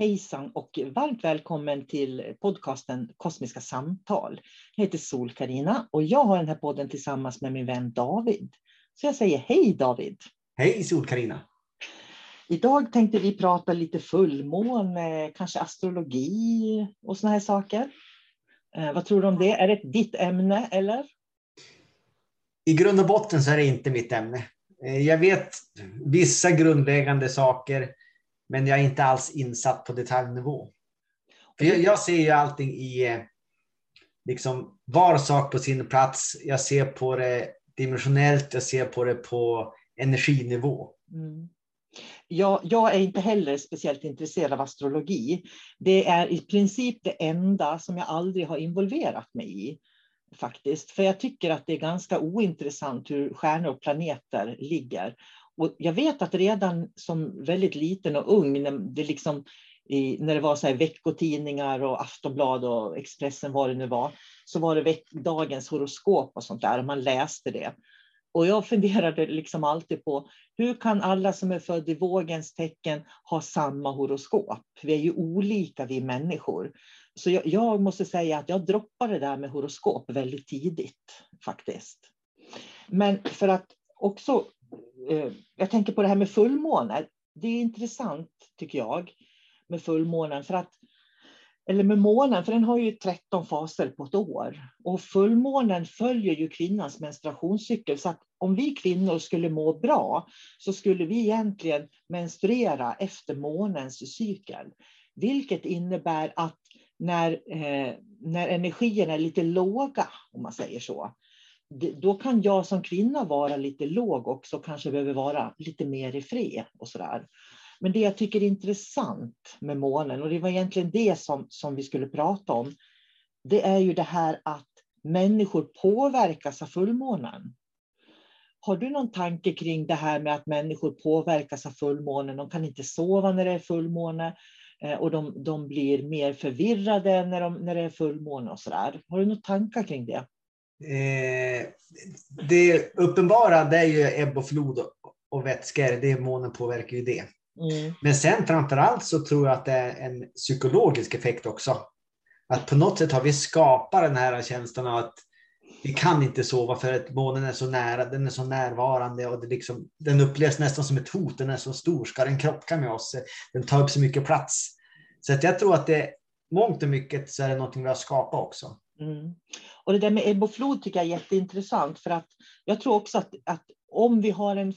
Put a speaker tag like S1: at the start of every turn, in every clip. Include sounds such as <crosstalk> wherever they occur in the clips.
S1: Hejsan och varmt välkommen till podcasten Kosmiska samtal. Jag heter sol karina och jag har den här podden tillsammans med min vän David. Så jag säger hej David!
S2: Hej sol karina
S1: Idag tänkte vi prata lite fullmåne, kanske astrologi och såna här saker. Eh, vad tror du om det? Är det ditt ämne eller?
S2: I grund och botten så är det inte mitt ämne. Eh, jag vet vissa grundläggande saker men jag är inte alls insatt på detaljnivå. För jag, jag ser ju allting i eh, liksom var sak på sin plats. Jag ser på det dimensionellt, jag ser på det på energinivå. Mm.
S1: Jag, jag, är inte heller speciellt intresserad av astrologi. Det är i princip det enda som jag aldrig har involverat mig i. Faktiskt. För jag tycker att det är ganska ointressant hur stjärnor och planeter ligger. Och jag vet att redan som väldigt liten och ung, när det, liksom, i, när det var så här veckotidningar och Aftonblad och Expressen, vad det nu var, så var det dagens horoskop och sånt där, och man läste det. Och jag funderade liksom alltid på hur kan alla som är födda i vågens tecken ha samma horoskop? Vi är ju olika vi människor. Så jag, jag måste säga att jag droppade det där med horoskop väldigt tidigt faktiskt. Men för att också Eh, jag tänker på det här med fullmåne. Det är intressant tycker jag med fullmånen för att eller med månen, för den har ju 13 faser på ett år. Och fullmånen följer ju kvinnans menstruationscykel. Så att om vi kvinnor skulle må bra så skulle vi egentligen menstruera efter månens cykel. Vilket innebär att när, eh, när energierna är lite låga, om man säger så, då kan jag som kvinna vara lite låg också, kanske behöver vara lite mer i fred och sådär. Men det jag tycker är intressant med månen, och det var egentligen det som, som vi skulle prata om, det är ju det här att människor påverkas av fullmånen. Har du någon tanke kring det här med att människor påverkas av fullmånen? De kan inte sova när det är fullmåne eh, och de, de blir mer förvirrade när, de, när det är fullmåne och sådär. Har du några tankar kring det?
S2: Eh, det uppenbara det är ju ebb och flod och vätskor. Det, månen påverkar ju det. Mm. Men sen framför allt så tror jag att det är en psykologisk effekt också. Att på något sätt har vi skapat den här känslan av att vi kan inte sova för att månen är så nära, den är så närvarande och det liksom, den upplevs nästan som ett hot. Den är så stor, ska den krocka med oss? Den tar upp så mycket plats. Så att jag tror att det mångt och mycket så är det någonting vi har skapat också.
S1: Mm. Och det där med ebb och flod tycker jag är jätteintressant för att jag tror också att, att om vi har en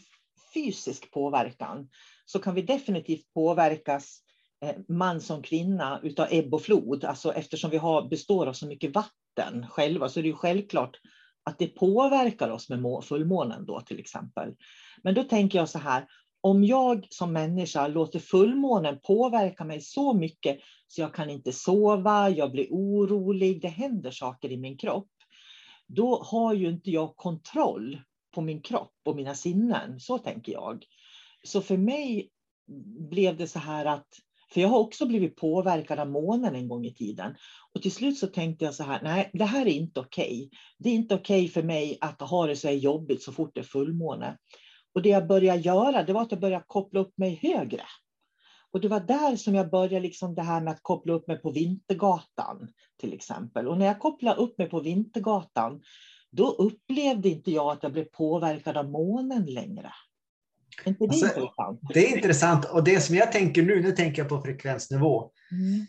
S1: fysisk påverkan så kan vi definitivt påverkas eh, man som kvinna utav ebb och flod. Alltså eftersom vi har, består av så mycket vatten själva så är det ju självklart att det påverkar oss med fullmånen då till exempel. Men då tänker jag så här, om jag som människa låter fullmånen påverka mig så mycket så jag kan inte sova, jag blir orolig, det händer saker i min kropp. Då har ju inte jag kontroll på min kropp och mina sinnen, så tänker jag. Så för mig blev det så här att, för jag har också blivit påverkad av månen en gång i tiden. Och till slut så tänkte jag så här, nej det här är inte okej. Okay. Det är inte okej okay för mig att ha det så här jobbigt så fort det är fullmåne. Och det jag började göra, det var att jag började koppla upp mig högre. Och det var där som jag började liksom det här med att koppla upp mig på Vintergatan till exempel. Och när jag kopplade upp mig på Vintergatan, då upplevde inte jag att jag blev påverkad av månen längre. inte det alltså, intressant?
S2: Det är intressant och det som jag tänker nu, nu tänker jag på frekvensnivå. Mm.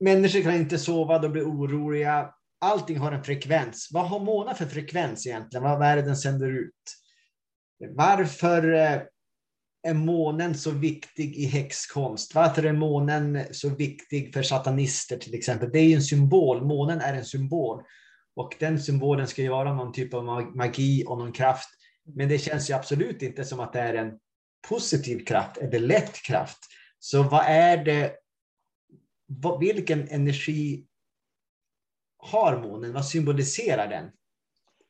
S2: Människor kan inte sova, de blir oroliga. Allting har en frekvens. Vad har månen för frekvens egentligen? Vad är det den sänder ut? Varför eh, är månen så viktig i häxkonst? Varför är månen så viktig för satanister till exempel? Det är ju en symbol. Månen är en symbol. Och den symbolen ska ju vara någon typ av magi och någon kraft. Men det känns ju absolut inte som att det är en positiv kraft eller lätt kraft. Så vad är det? Vilken energi har månen? Vad symboliserar den?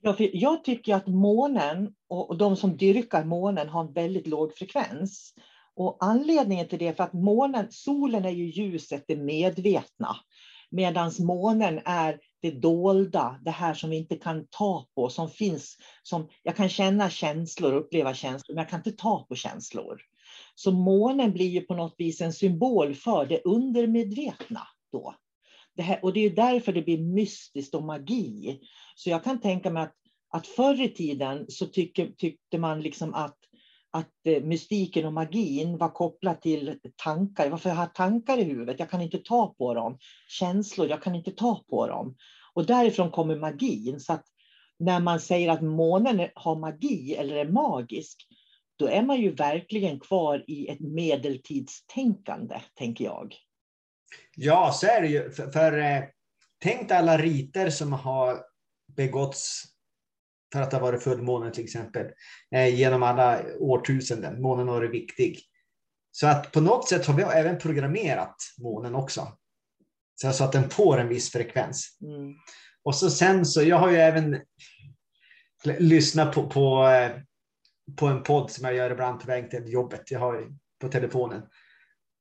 S1: Ja, för jag tycker att månen och de som dyrkar månen har en väldigt låg frekvens. Och anledningen till det är för att månen, solen är ju ljuset, det medvetna. Medan månen är det dolda, det här som vi inte kan ta på, som finns. Som, jag kan känna känslor, uppleva känslor, men jag kan inte ta på känslor. Så månen blir ju på något vis en symbol för det undermedvetna då. Det här, och det är därför det blir mystiskt och magi. Så jag kan tänka mig att, att förr i tiden så tyckte, tyckte man liksom att, att eh, mystiken och magin var kopplat till tankar. Varför jag har tankar i huvudet? Jag kan inte ta på dem. Känslor, jag kan inte ta på dem. Och därifrån kommer magin. Så att när man säger att månen har magi eller är magisk, då är man ju verkligen kvar i ett medeltidstänkande, tänker jag.
S2: Ja, så är det ju. För, för eh, tänk alla riter som har begåtts för att det har varit fullmåne till exempel, eh, genom alla årtusenden. Månen har varit viktig. Så att på något sätt har vi även programmerat månen också. Så, så att den får en viss frekvens. Mm. Och så sen så, jag har ju även lyssnat på, på, eh, på en podd som jag gör ibland på väg till jobbet. Jag har på telefonen.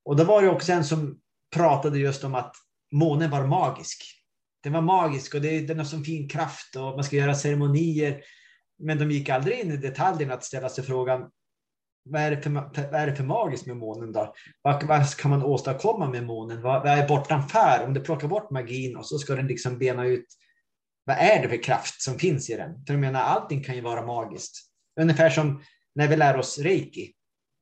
S2: Och då var det också en som pratade just om att månen var magisk. Den var magisk och det, den har så fin kraft och man ska göra ceremonier. Men de gick aldrig in i detaljerna att ställa sig frågan vad är det för, vad är det för magiskt med månen då? Vad, vad kan man åstadkomma med månen? Vad, vad är bortanför? Om du plockar bort magin och så ska den liksom bena ut vad är det för kraft som finns i den? För jag menar, allting kan ju vara magiskt. Ungefär som när vi lär oss reiki.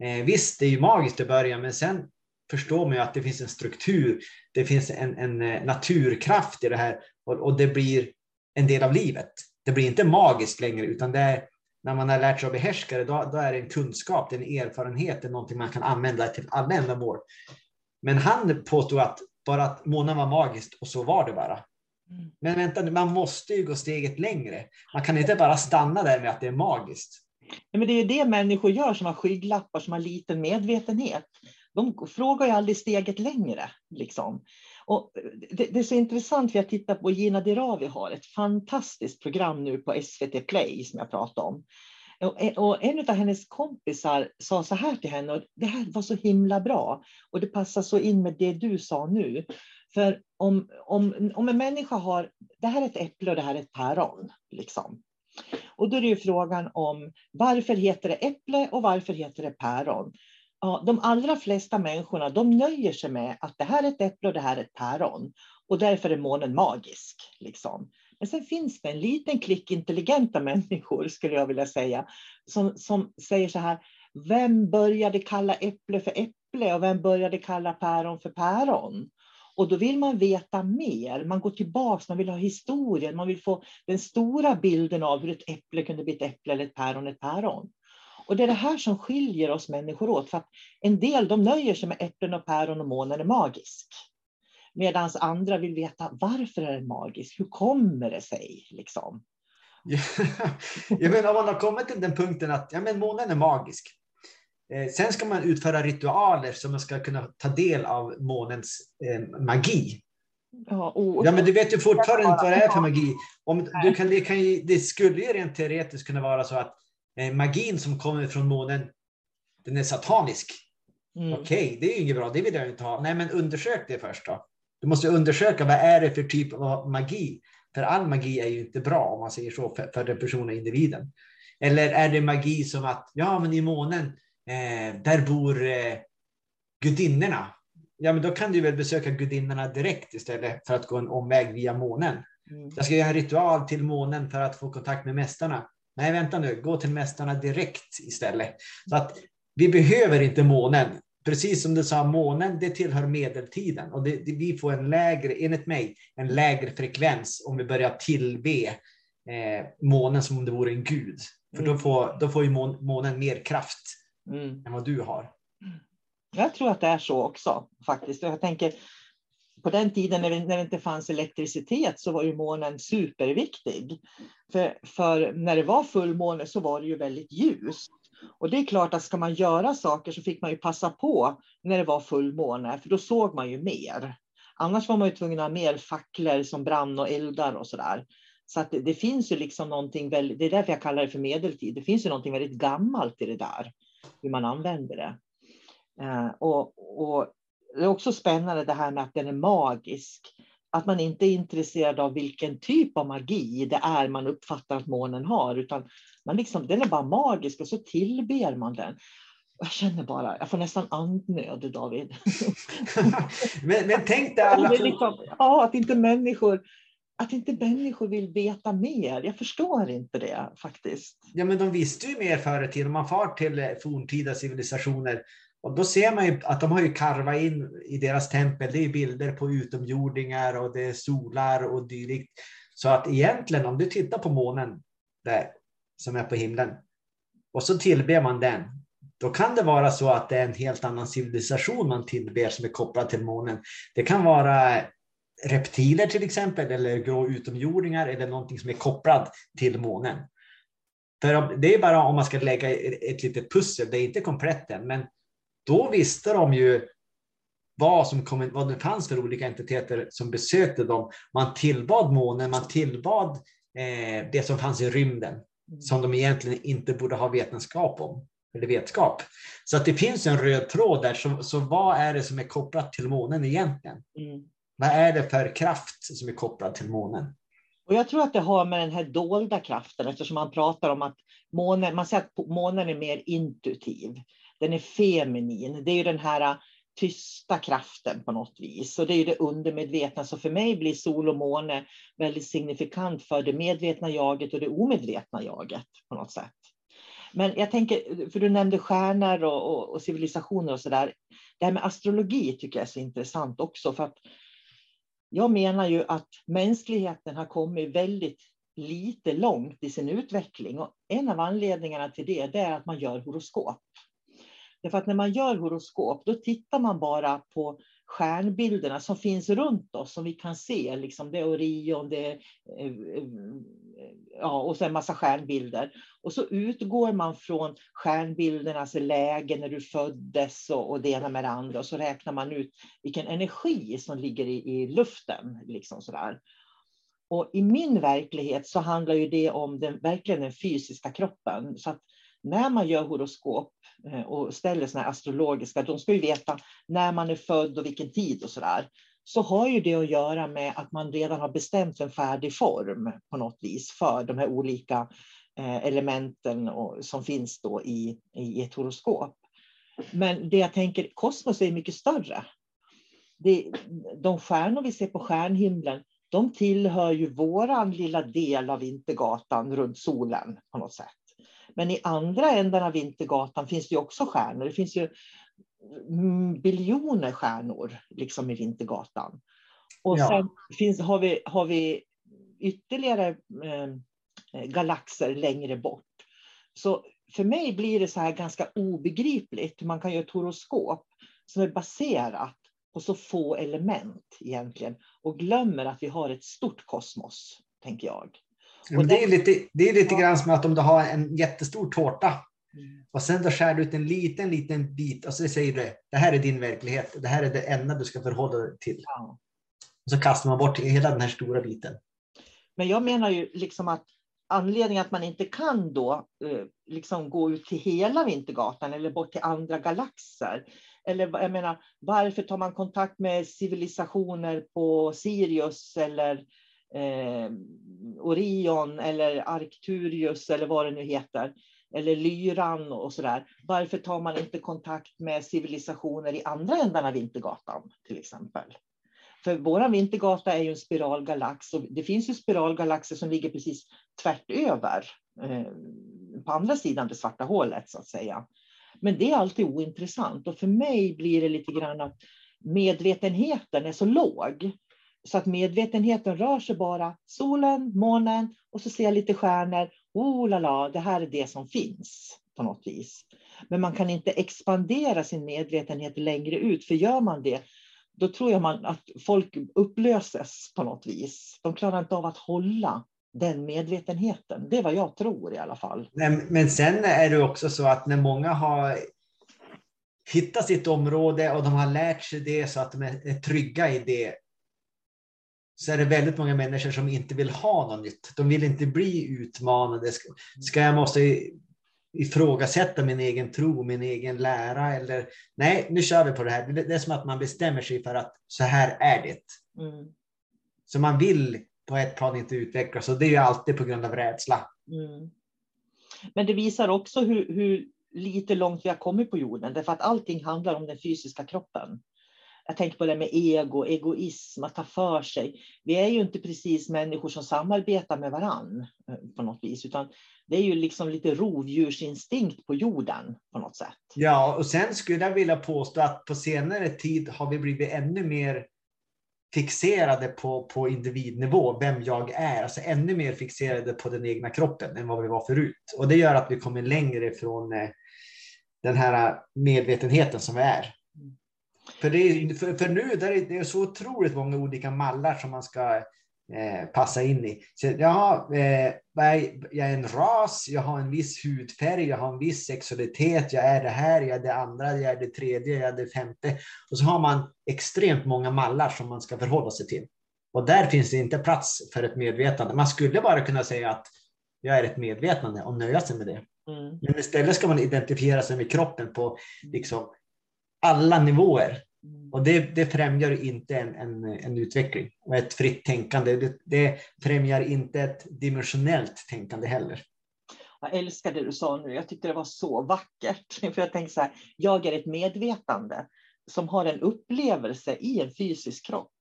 S2: Eh, visst, det är ju magiskt i början, men sen förstår man ju att det finns en struktur, det finns en, en eh, naturkraft i det här och, och, det blir en del av livet. Det blir inte magiskt längre, utan det är, när man har lärt sig att behärska det, då, då är det en kunskap, det är en erfarenhet, det är någonting man kan använda till alla ändamål. Men han påstod att bara att månen var magiskt och så var det bara. Mm. Men vänta man måste ju gå steget längre. Man kan inte bara stanna där med att det är magiskt.
S1: Ja, men det är det människor gör som har skygglappar, som har liten medvetenhet. De frågar ju aldrig steget längre. Liksom. Och det, det, är så intressant, för jag tittar på Gina Dirawi har ett fantastiskt program nu på SVT Play som jag pratade om. Och en av hennes kompisar sa så här till henne, och det här var så himla bra, och det passar så in med det du sa nu. För om, om, om en människa har, det här är ett äpple och det här är ett päron, liksom. Och då är det ju frågan om varför heter det äpple och varför heter det päron? Ja, de allra flesta människorna de nöjer sig med att det här är ett äpple och det här är ett päron. Och därför är månen magisk. Liksom. Men sen finns det en liten klick intelligenta människor, skulle jag vilja säga, som, som säger så här, vem började kalla äpple för äpple och vem började kalla päron för päron? Och då vill man veta mer, man går tillbaka, man vill ha historien, man vill få den stora bilden av hur ett äpple kunde bli ett äpple eller ett päron ett päron. Och det är det här som skiljer oss människor åt, för att en del de nöjer sig med äpplen och päron och månen är magisk. Medan andra vill veta varför är den magisk? Hur kommer det sig? Liksom? <laughs>
S2: jag menar, om man har kommit till den punkten att ja, men månen är magisk. Eh, sen ska man utföra ritualer så man ska kunna ta del av månens eh, magi. Ja, oh, ja, men du vet ju fortfarande inte vad det är för magi. Om, du kan, det, kan det skulle ju rent teoretiskt kunna vara så att magin som kommer från månen, den är satanisk. Mm. Okej, okay, det är ju inget bra, det vill jag inte ha. Nej, men undersök det först då. Du måste undersöka vad är det för typ av magi. För all magi är ju inte bra om man säger så för, för den personliga individen. Eller är det magi som att ja, men i månen eh, där bor eh, gudinnorna. Ja, men då kan du väl besöka gudinnorna direkt istället för att gå en omväg via månen. Mm. Jag ska göra en ritual till månen för att få kontakt med mästarna. Nej, vänta nu, gå till mästarna direkt istället. Så att vi behöver inte månen precis som du sa, månen det tillhör medeltiden och det, det, vi får en lägre, enligt mig, en lägre frekvens om vi börjar tillbe eh, månen som om det vore en gud. För mm. då, får, då får ju månen mer kraft mm. än vad du har.
S1: Jag tror att det är så också faktiskt. Jag tänker på den tiden när det, när det inte fanns elektricitet så var ju månen superviktig. För, för när det var fullmåne så var det ju väldigt ljust. Och det är klart att ska man göra saker så fick man ju passa på när det var fullmåne, för då såg man ju mer. Annars var man ju tvungen att ha mer facklor som brann och eldar och sådär. Så att det, det, finns ju liksom någonting väldigt, det är därför jag kallar det för medeltid. Det finns ju någonting väldigt gammalt i det där, hur man använder det. Eh, och, och det är också spännande det här med att den är magisk. Att man inte är intresserad av vilken typ av magi det är man uppfattar att månen har, utan man liksom, den är bara magisk och så tillber man den. Jag känner bara, jag får nästan andnöd David. <laughs>
S2: men, men tänk dig alla...
S1: Liksom, ja, att inte människor att inte människor vill veta mer. Jag förstår inte det faktiskt.
S2: Ja, men de visste ju mer förr i tiden. Om man far till eh, forntida civilisationer och då ser man ju att de har ju karvat in i deras tempel, det är bilder på utomjordingar och det är solar och dylikt. Så att egentligen om du tittar på månen där, som är på himlen och så tillber man den, då kan det vara så att det är en helt annan civilisation man tillber som är kopplad till månen. Det kan vara reptiler till exempel, eller grå utomjordingar eller någonting som är kopplat till månen. För det är bara om man ska lägga ett litet pussel, det är inte komplett än, men då visste de ju vad, som kom, vad det fanns för olika entiteter som besökte dem. Man tillbad månen, man tillbad eh, det som fanns i rymden som de egentligen inte borde ha vetenskap om, eller vetskap. Så att det finns en röd tråd där. Så, så vad är det som är kopplat till månen egentligen? Mm. Vad är det för kraft som är kopplad till månen?
S1: Och jag tror att det har med den här dolda kraften, eftersom man pratar om att månen, man säger att månen är mer intuitiv. Den är feminin. Det är ju den här äh, tysta kraften på något vis. Och det är ju det undermedvetna. Så för mig blir sol och måne väldigt signifikant för det medvetna jaget och det omedvetna jaget på något sätt. Men jag tänker, för du nämnde stjärnor och, och, och civilisationer och sådär. Det här med astrologi tycker jag är så intressant också. För att jag menar ju att mänskligheten har kommit väldigt lite långt i sin utveckling. Och en av anledningarna till det, det är att man gör horoskop. Därför att när man gör horoskop, då tittar man bara på stjärnbilderna som finns runt oss, som vi kan se. Liksom det är Orion, det är, ja, och så en massa stjärnbilder. Och så utgår man från stjärnbildernas läge när du föddes och, och det ena med det andra. Och så räknar man ut vilken energi som ligger i, i luften. Liksom sådär. Och i min verklighet så handlar ju det om den, verkligen den fysiska kroppen. Så att när man gör horoskop eh, och ställer såna här astrologiska, de ska ju veta när man är född och vilken tid och sådär, så har ju det att göra med att man redan har bestämt en färdig form på något vis för de här olika eh, elementen som finns då i, i ett horoskop. Men det jag tänker, kosmos är mycket större. Det, de stjärnor vi ser på stjärnhimlen, de tillhör ju våran lilla del av Vintergatan runt solen på något sätt. Men i andra änden av Vintergatan finns det också stjärnor. Det finns ju biljoner stjärnor liksom i Vintergatan. Och ja. sen finns, har, vi, har vi ytterligare eh, galaxer längre bort. Så för mig blir det så här ganska obegripligt. Man kan göra ett horoskop som är baserat på så få element egentligen och glömmer att vi har ett stort kosmos, tänker jag.
S2: Men det, är lite, det är lite grann som att om du har en jättestor tårta mm. och sen då skär du ut en liten, liten bit och så säger du det här är din verklighet. Det här är det enda du ska förhålla dig till. Och så kastar man bort hela den här stora biten.
S1: Men jag menar ju liksom att anledningen att man inte kan då eh, liksom gå ut till hela Vintergatan eller bort till andra galaxer. Eller jag menar, varför tar man kontakt med civilisationer på Sirius eller eh, Orion eller Arcturius eller vad det nu heter, eller Lyran och sådär. Varför tar man inte kontakt med civilisationer i andra ändan av Vintergatan till exempel? För vår vintergata är ju en spiralgalax och det finns ju spiralgalaxer som ligger precis tvärt över eh, på andra sidan det svarta hålet så att säga. Men det är alltid ointressant och för mig blir det lite grann att medvetenheten är så låg så att medvetenheten rör sig bara solen, månen och så ser jag lite stjärnor. Oh la la, det här är det som finns på något vis. Men man kan inte expandera sin medvetenhet längre ut, för gör man det, då tror jag man att folk upplöses på något vis. De klarar inte av att hålla den medvetenheten. Det är vad jag tror i alla fall.
S2: Men, men sen är det också så att när många har hittat sitt område och de har lärt sig det så att de är trygga i det, så är det väldigt många människor som inte vill ha något nytt. De vill inte bli utmanade. Ska jag måste ifrågasätta min egen tro, min egen lära eller nej, nu kör vi på det här. Det är som att man bestämmer sig för att så här är det. Mm. Så man vill på ett plan inte utvecklas och det är ju alltid på grund av rädsla. Mm.
S1: Men det visar också hur, hur lite långt vi har kommit på jorden, därför att allting handlar om den fysiska kroppen. Jag tänker på det med ego, egoism, att ta för sig. Vi är ju inte precis människor som samarbetar med varann eh, på något vis, utan det är ju liksom lite rovdjursinstinkt på jorden på något sätt.
S2: Ja, och sen skulle jag vilja påstå att på senare tid har vi blivit ännu mer fixerade på, på individnivå, vem jag är, alltså ännu mer fixerade på den egna kroppen än vad vi var förut. Och det gör att vi kommer längre ifrån eh, den här eh, medvetenheten som vi är. För, det för, för nu där är det så otroligt många olika mallar som man ska eh, passa in i. Så, jaha, eh, jag är en ras, jag har en viss hudfärg, jag har en viss sexualitet, jag är det här, jag är det andra, jag är det tredje, jag är det femte. Och så har man extremt många mallar som man ska förhålla sig till. Och där finns det inte plats för ett medvetande. Man skulle bara kunna säga att jag är ett medvetande och nöja sig med det. Mm. Men istället ska man identifiera sig med kroppen på liksom, alla nivåer. Och det, det främjar inte en, en, en, utveckling och ett fritt tänkande. Det, det främjar inte ett dimensionellt tänkande heller.
S1: Jag älskar det du sa nu. Jag tyckte det var så vackert. <laughs> För jag tänkte så här, jag är ett medvetande som har en upplevelse i en fysisk kropp.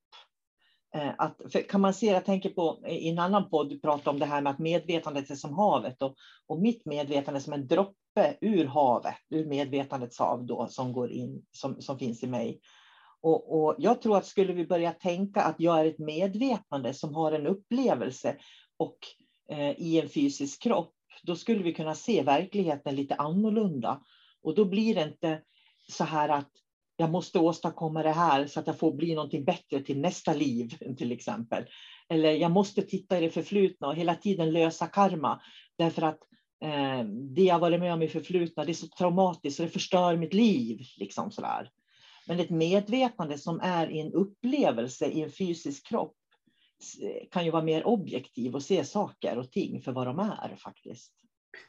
S1: Eh, att, kan man se, jag tänker på i en annan podd, du pratade om det här med att medvetandet är som havet och, och mitt medvetande är som en droppe ur havet, ur medvetandets hav då, som går in, som, som finns i mig. Och, och jag tror att skulle vi börja tänka att jag är ett medvetande som har en upplevelse och eh, i en fysisk kropp, då skulle vi kunna se verkligheten lite annorlunda. Och då blir det inte så här att jag måste åstadkomma det här så att jag får bli någonting bättre till nästa liv <laughs> till exempel. Eller jag måste titta i det förflutna och hela tiden lösa karma därför att eh, det jag varit med om i förflutna det är så traumatiskt så det förstör mitt liv. Liksom sådär. Men ett medvetande som är i en upplevelse i en fysisk kropp kan ju vara mer objektiv och se saker och ting för vad de är faktiskt.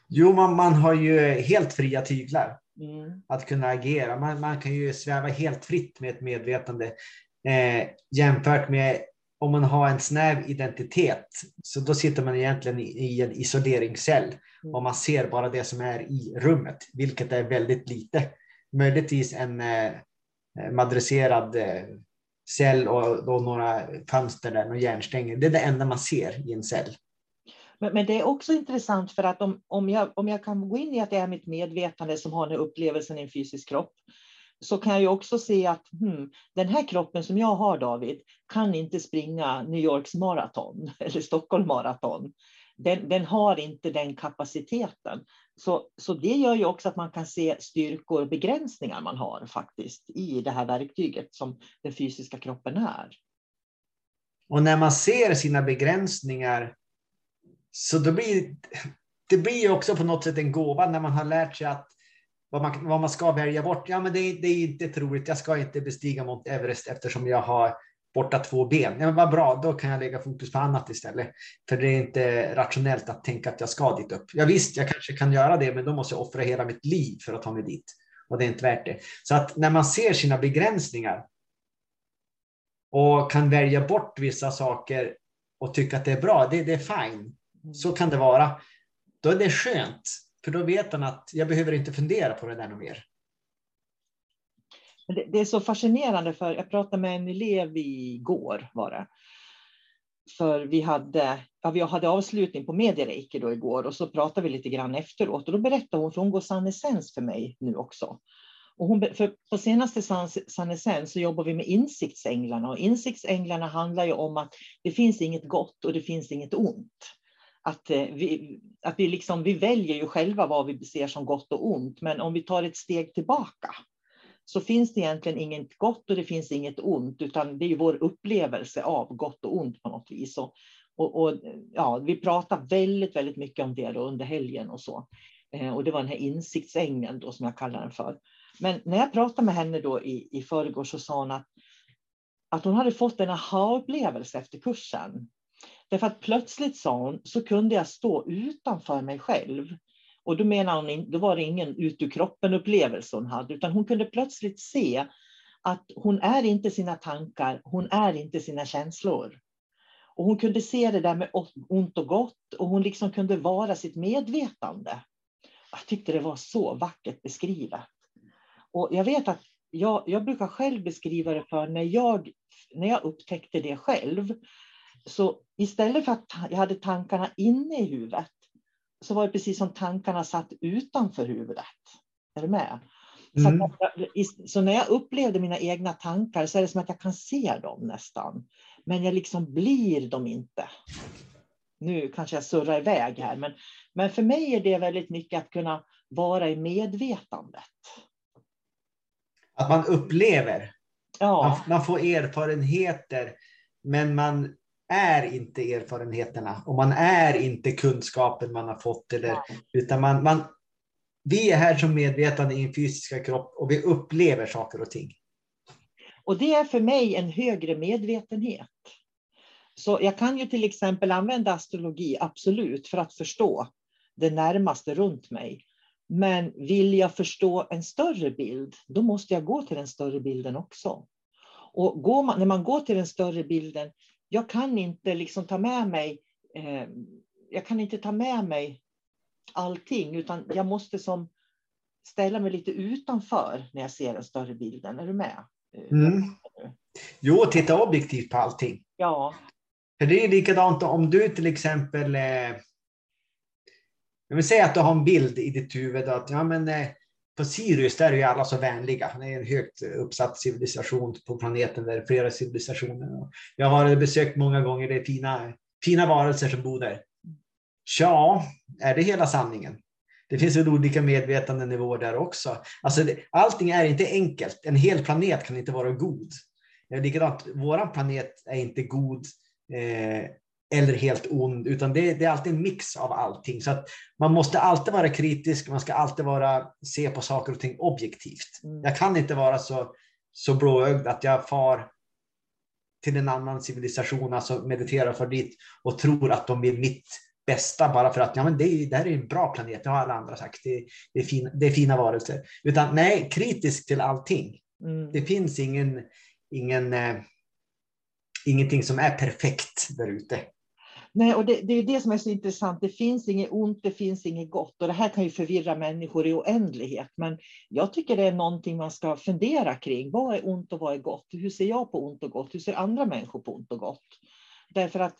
S2: Jo, man, man har ju helt fria tyglar mm. att kunna agera. Man, man kan ju sväva helt fritt med ett medvetande eh, jämfört med om man har en snäv identitet. Så då sitter man egentligen i, i en isoleringscell mm. och man ser bara det som är i rummet, vilket är väldigt lite. Möjligtvis en eh, madresserad eh, cell och då några fönster där, och järnstänger. Det är det enda man ser i en cell.
S1: Men, men, det är också intressant för att om, om, jag, om jag kan gå in i att det är mitt medvetande som har den upplevelsen i en fysisk kropp, så kan jag ju också se att hmm, den här kroppen som jag har, David, kan inte springa New Yorks maraton <laughs> eller Stockholm maraton. Den, den, har inte den kapaciteten. Så, så det gör ju också att man kan se styrkor och begränsningar man har faktiskt i det här verktyget som den fysiska kroppen är.
S2: Och när man ser sina begränsningar så då blir det blir ju också på något sätt en gåva när man har lärt sig att vad man, vad man ska välja bort. Ja, men det, det är inte troligt. Jag ska inte bestiga Mount Everest eftersom jag har borta två ben. Ja, men vad bra, då kan jag lägga fokus på annat istället. För det är inte rationellt att tänka att jag ska dit upp. Ja, visst, jag kanske kan göra det, men då måste jag offra hela mitt liv för att ta mig dit. Och det är inte värt det. Så att när man ser sina begränsningar och kan välja bort vissa saker och tycka att det är bra, det, det är fine. Så kan det vara. Då är det skönt, för då vet han att jag behöver inte fundera på det där mer.
S1: Det, är så fascinerande, för jag pratade med en elev igår, var det. För vi hade, ja, vi hade avslutning på Mediereike då igår och så pratade vi lite grann efteråt och då berättade hon, för hon går Sannesens för mig nu också. Och hon, för på senaste Sannesens så jobbar vi med insiktsänglarna och insiktsänglarna handlar ju om att det finns inget gott och det finns inget ont att, eh, vi, att vi, liksom, vi väljer ju själva vad vi ser som gott och ont, men om vi tar ett steg tillbaka så finns det egentligen inget gott och det finns inget ont, utan det är vår upplevelse av gott och ont på något vis. Och, och, och ja, vi pratar väldigt, väldigt mycket om det under helgen och så. Eh, och det var den här insiktsängeln då som jag kallar den för. Men när jag pratade med henne då i, i förrgår så sa hon att, att hon hade fått en aha-upplevelse efter kursen. Därför att plötsligt, sa hon, så kunde jag stå utanför mig själv. Och då menar hon, då var det ingen ut ur kroppen upplevelse hon hade, utan hon kunde plötsligt se att hon är inte sina tankar, hon är inte sina känslor. Och hon kunde se det där med ont och gott och hon liksom kunde vara sitt medvetande. Jag tyckte det var så vackert beskrivet. Och jag vet att jag, jag brukar själv beskriva det för när jag, när jag upptäckte det själv, så istället för att jag hade tankarna inne i huvudet så var det precis som tankarna satt utanför huvudet. Är du med? Mm. Så, att, så, när jag upplevde mina egna tankar så är det som att jag kan se dem nästan. Men jag liksom blir dem inte. Nu kanske jag surrar iväg här, men, men för mig är det väldigt mycket att kunna vara i medvetandet.
S2: Att man upplever. Ja. Man, man får erfarenheter, men man är inte erfarenheterna och man är inte kunskapen man har fått. Eller, utan man, man, vi är här som medvetande i en fysiska kropp och vi upplever saker och ting.
S1: Och det är för mig en högre medvetenhet. Så jag kan ju till exempel använda astrologi, absolut, för att förstå det närmaste runt mig. Men vill jag förstå en större bild, då måste jag gå till den större bilden också. Och man, när man går till den större bilden, jag kan inte liksom ta med mig eh, jag kan inte ta med mig allting, utan jag måste som ställa mig lite utanför när jag ser den större bilden. Är du med?
S2: Mm. Jo, titta objektivt på allting.
S1: Ja.
S2: För det är likadant om du till exempel eh, jag vill säga att du har en bild i ditt huvud att ja, men, eh, på Sirius där är ju alla så vänliga. Det är en högt uppsatt civilisation på planeten där flera civilisationer. Jag har besökt många gånger, det är fina, fina varelser som bor där. Ja, är det hela sanningen? Det finns väl olika medvetandenivåer där också. Alltså, allting är inte enkelt. En hel planet kan inte vara god. Likadant, vår planet är inte god eh, eller helt ond, utan det, det, är alltid en mix av allting. Så att man måste alltid vara kritisk, man ska alltid vara, se på saker och ting objektivt. Mm. Jag kan inte vara så, så blåögd att jag far till en annan civilisation, alltså mediterar för dit och tror att de vill mitt bästa bara för att ja, men det, det här är en bra planet, det har alla andra sagt. Det, det, är, fin, det är fina varelser. Utan nej, kritisk till allting. Mm. Det finns ingen, ingen, eh, ingenting som är perfekt där ute.
S1: Nej, och det, det, är det som är så intressant. Det finns inget ont, det finns inget gott. Och det här kan ju förvirra människor i oändlighet. Men jag tycker det är någonting man ska fundera kring. Vad är ont och vad är gott? Hur ser jag på ont och gott? Hur ser andra människor på ont och gott? Därför att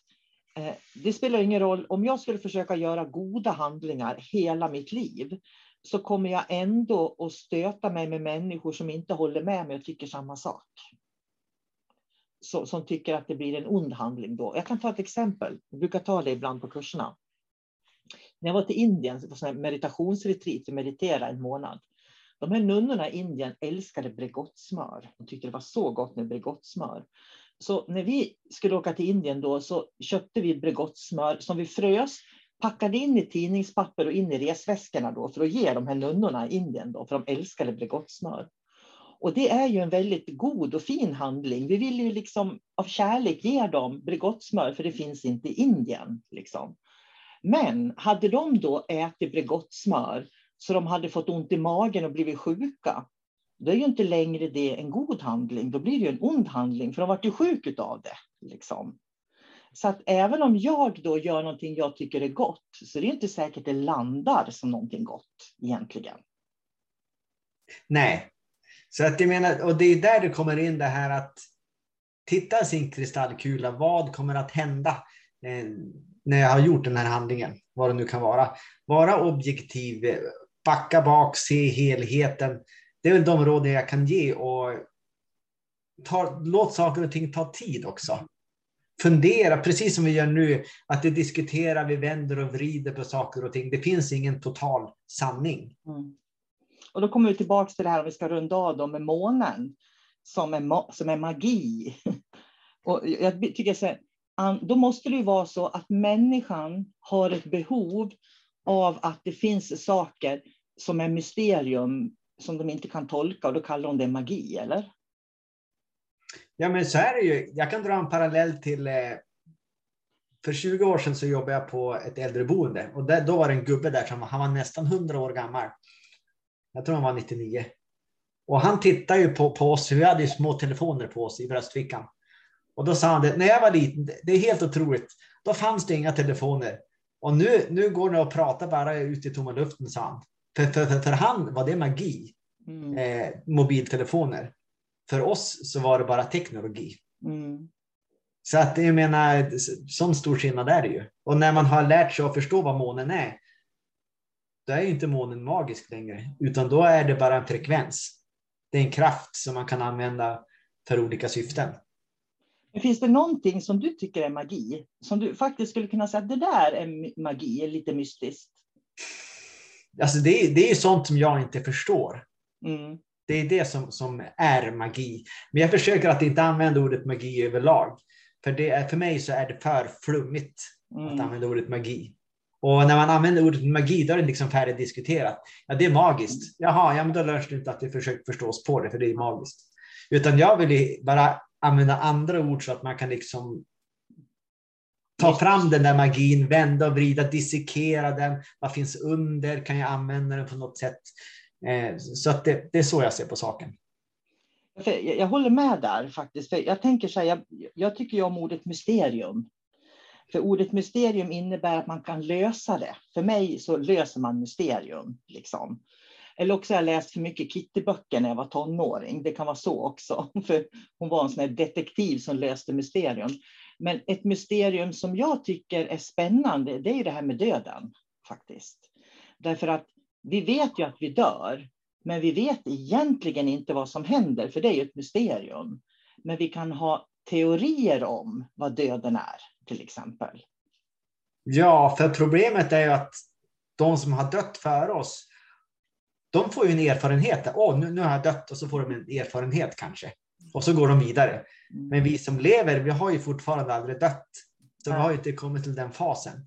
S1: eh, det spelar ingen roll. Om jag skulle försöka göra goda handlingar hela mitt liv så kommer jag ändå att stöta mig med människor som inte håller med mig och tycker samma sak som tycker att det blir en ond handling då. Jag kan ta ett exempel. Jag brukar ta det ibland på kurserna. När jag var till Indien på meditationsretreat och mediterade en månad. De här nunnorna i Indien älskade Bregottsmör. De tyckte det var så gott med Bregottsmör. Så när vi skulle åka till Indien då så köpte vi Bregottsmör som vi frös, packade in i tidningspapper och in i resväskorna då för att ge de här nunnorna i Indien då, för de älskade Bregottsmör. Och det är ju en väldigt god och fin handling. Vi vill ju liksom av kärlek ge dem Bregottsmör, för det finns inte i Indien. Liksom. Men hade de då ätit Bregottsmör så de hade fått ont i magen och blivit sjuka, då är ju inte längre det en god handling. Då blir det ju en ond handling, för de vart ju sjuka av det. Liksom. Så att även om jag då gör någonting jag tycker är gott, så det är inte säkert det landar som någonting gott egentligen.
S2: Nej, så att jag menar, och det är där det kommer in det här att titta i sin kristallkula, vad kommer att hända eh, när jag har gjort den här handlingen, vad det nu kan vara. Vara objektiv, backa bak, se helheten. Det är väl de råden jag kan ge och ta, låt saker och ting ta tid också. Fundera, precis som vi gör nu, att vi diskuterar, vi vänder och vrider på saker och ting. Det finns ingen total sanning. Mm.
S1: Och då kommer vi tillbaka till det här om vi ska runda av då med månen som är, som är magi. <laughs> Och jag tycker så här, då måste det ju vara så att människan har ett behov av att det finns saker som är mysterium som de inte kan tolka och då kallar de det magi, eller?
S2: Ja, men så är det ju. Jag kan dra en parallell till eh, för 20 år sedan så jobbade jag på ett äldreboende och där, då var det en gubbe där som han var nästan 100 år gammal. Jag tror han var 99. Och han tittade ju på, på oss, vi hade ju små telefoner på oss i bröstfickan. Och då sa han det, när jag var liten, det är helt otroligt, då fanns det inga telefoner. Och nu, nu går det att prata bara ut i tomma luften, sa han. För, för, för, för han var det magi, mm. eh, mobiltelefoner. För oss så var det bara teknologi. Mm. Så att jag menar, sån stor skillnad är det ju. Och när man har lärt sig att förstå vad månen är, då är inte månen magisk längre, utan då är det bara en frekvens. Det är en kraft som man kan använda för olika syften.
S1: Men finns det någonting som du tycker är magi? Som du faktiskt skulle kunna säga att det där är magi, är lite mystiskt?
S2: Alltså det, det är sånt som jag inte förstår. Mm. Det är det som, som är magi. Men jag försöker att inte använda ordet magi överlag. För, det är, för mig så är det för flummigt mm. att använda ordet magi. Och när man använder ordet magi, då är det liksom färdigdiskuterat. Ja, det är magiskt. Jaha, ja, men då lörs det inte att vi försöker förstå oss på det, för det är magiskt. Utan jag vill bara använda andra ord så att man kan liksom ta fram den där magin, vända och vrida, dissekera den. Vad finns under? Kan jag använda den på något sätt? Eh, så att det, det är så jag ser på saken.
S1: Jag håller med där faktiskt. För jag tänker så här, jag, jag tycker ju om ordet mysterium. För ordet mysterium innebär att man kan lösa det. För mig så löser man mysterium. Liksom. Eller också har jag läst för mycket Kitty-böcker när jag var tonåring. Det kan vara så också. <laughs> För hon var en sån här detektiv som löste mysterium. Men ett mysterium som jag tycker är spännande, det är det här med döden. faktiskt. Därför att vi vet ju att vi dör, men vi vet egentligen inte vad som händer, för det är ju ett mysterium. Men vi kan ha teorier om vad döden är till exempel?
S2: Ja, för problemet är ju att de som har dött före oss, de får ju en erfarenhet. Åh, nu, nu har jag dött och så får de en erfarenhet kanske. Och så går de vidare. Mm. Men vi som lever, vi har ju fortfarande aldrig dött. Så vi har ju inte kommit till den fasen.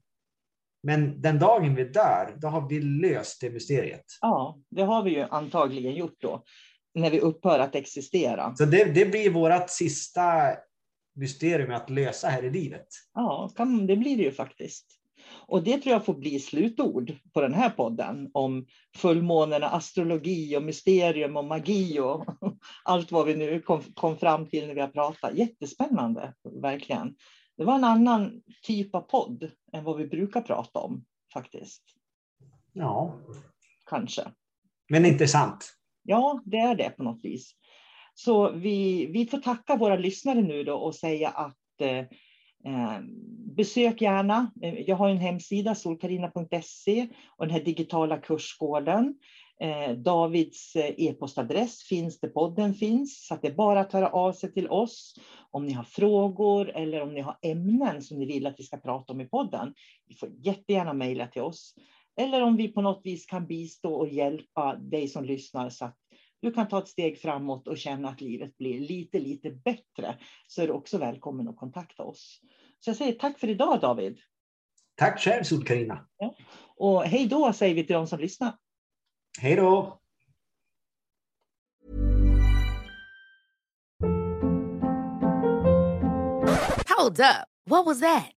S2: Men den dagen vi dör, då har vi löst det mysteriet.
S1: Ja, det har vi ju antagligen gjort då. När vi upphör att existera.
S2: Så det, det blir vårt sista mysterium att lösa här i livet.
S1: Ja, det blir det ju faktiskt. Och det tror jag får bli slutord på den här podden om fullmånerna, astrologi och mysterium och magi och <laughs> allt vad vi nu kom, kom fram till när vi har pratat. Jättespännande, verkligen. Det var en annan typ av podd än vad vi brukar prata om faktiskt.
S2: Ja.
S1: Kanske.
S2: Men intressant.
S1: Ja, det är det på något vis. Så vi, vi får tacka våra lyssnare nu då och säga att eh, eh besök gärna. Jag har en hemsida, solkarina.se och den här digitala kursgården. Eh, Davids eh, e-postadress finns där podden finns, så att det är bara att höra av sig till oss om ni har frågor eller om ni har ämnen som ni vill att vi ska prata om i podden. Ni får jättegärna mejla till oss. Eller om vi på något vis kan bistå och hjälpa dig som lyssnar så att du kan ta ett steg framåt och känna att livet blir lite, lite bättre, så är du också välkommen att kontakta oss. Så jag säger tack för idag David.
S2: Tack själv Sol-Carina.
S1: Ja. Och hej då säger vi till de som lyssnar.
S2: Hej då!
S3: Hold up. What was that?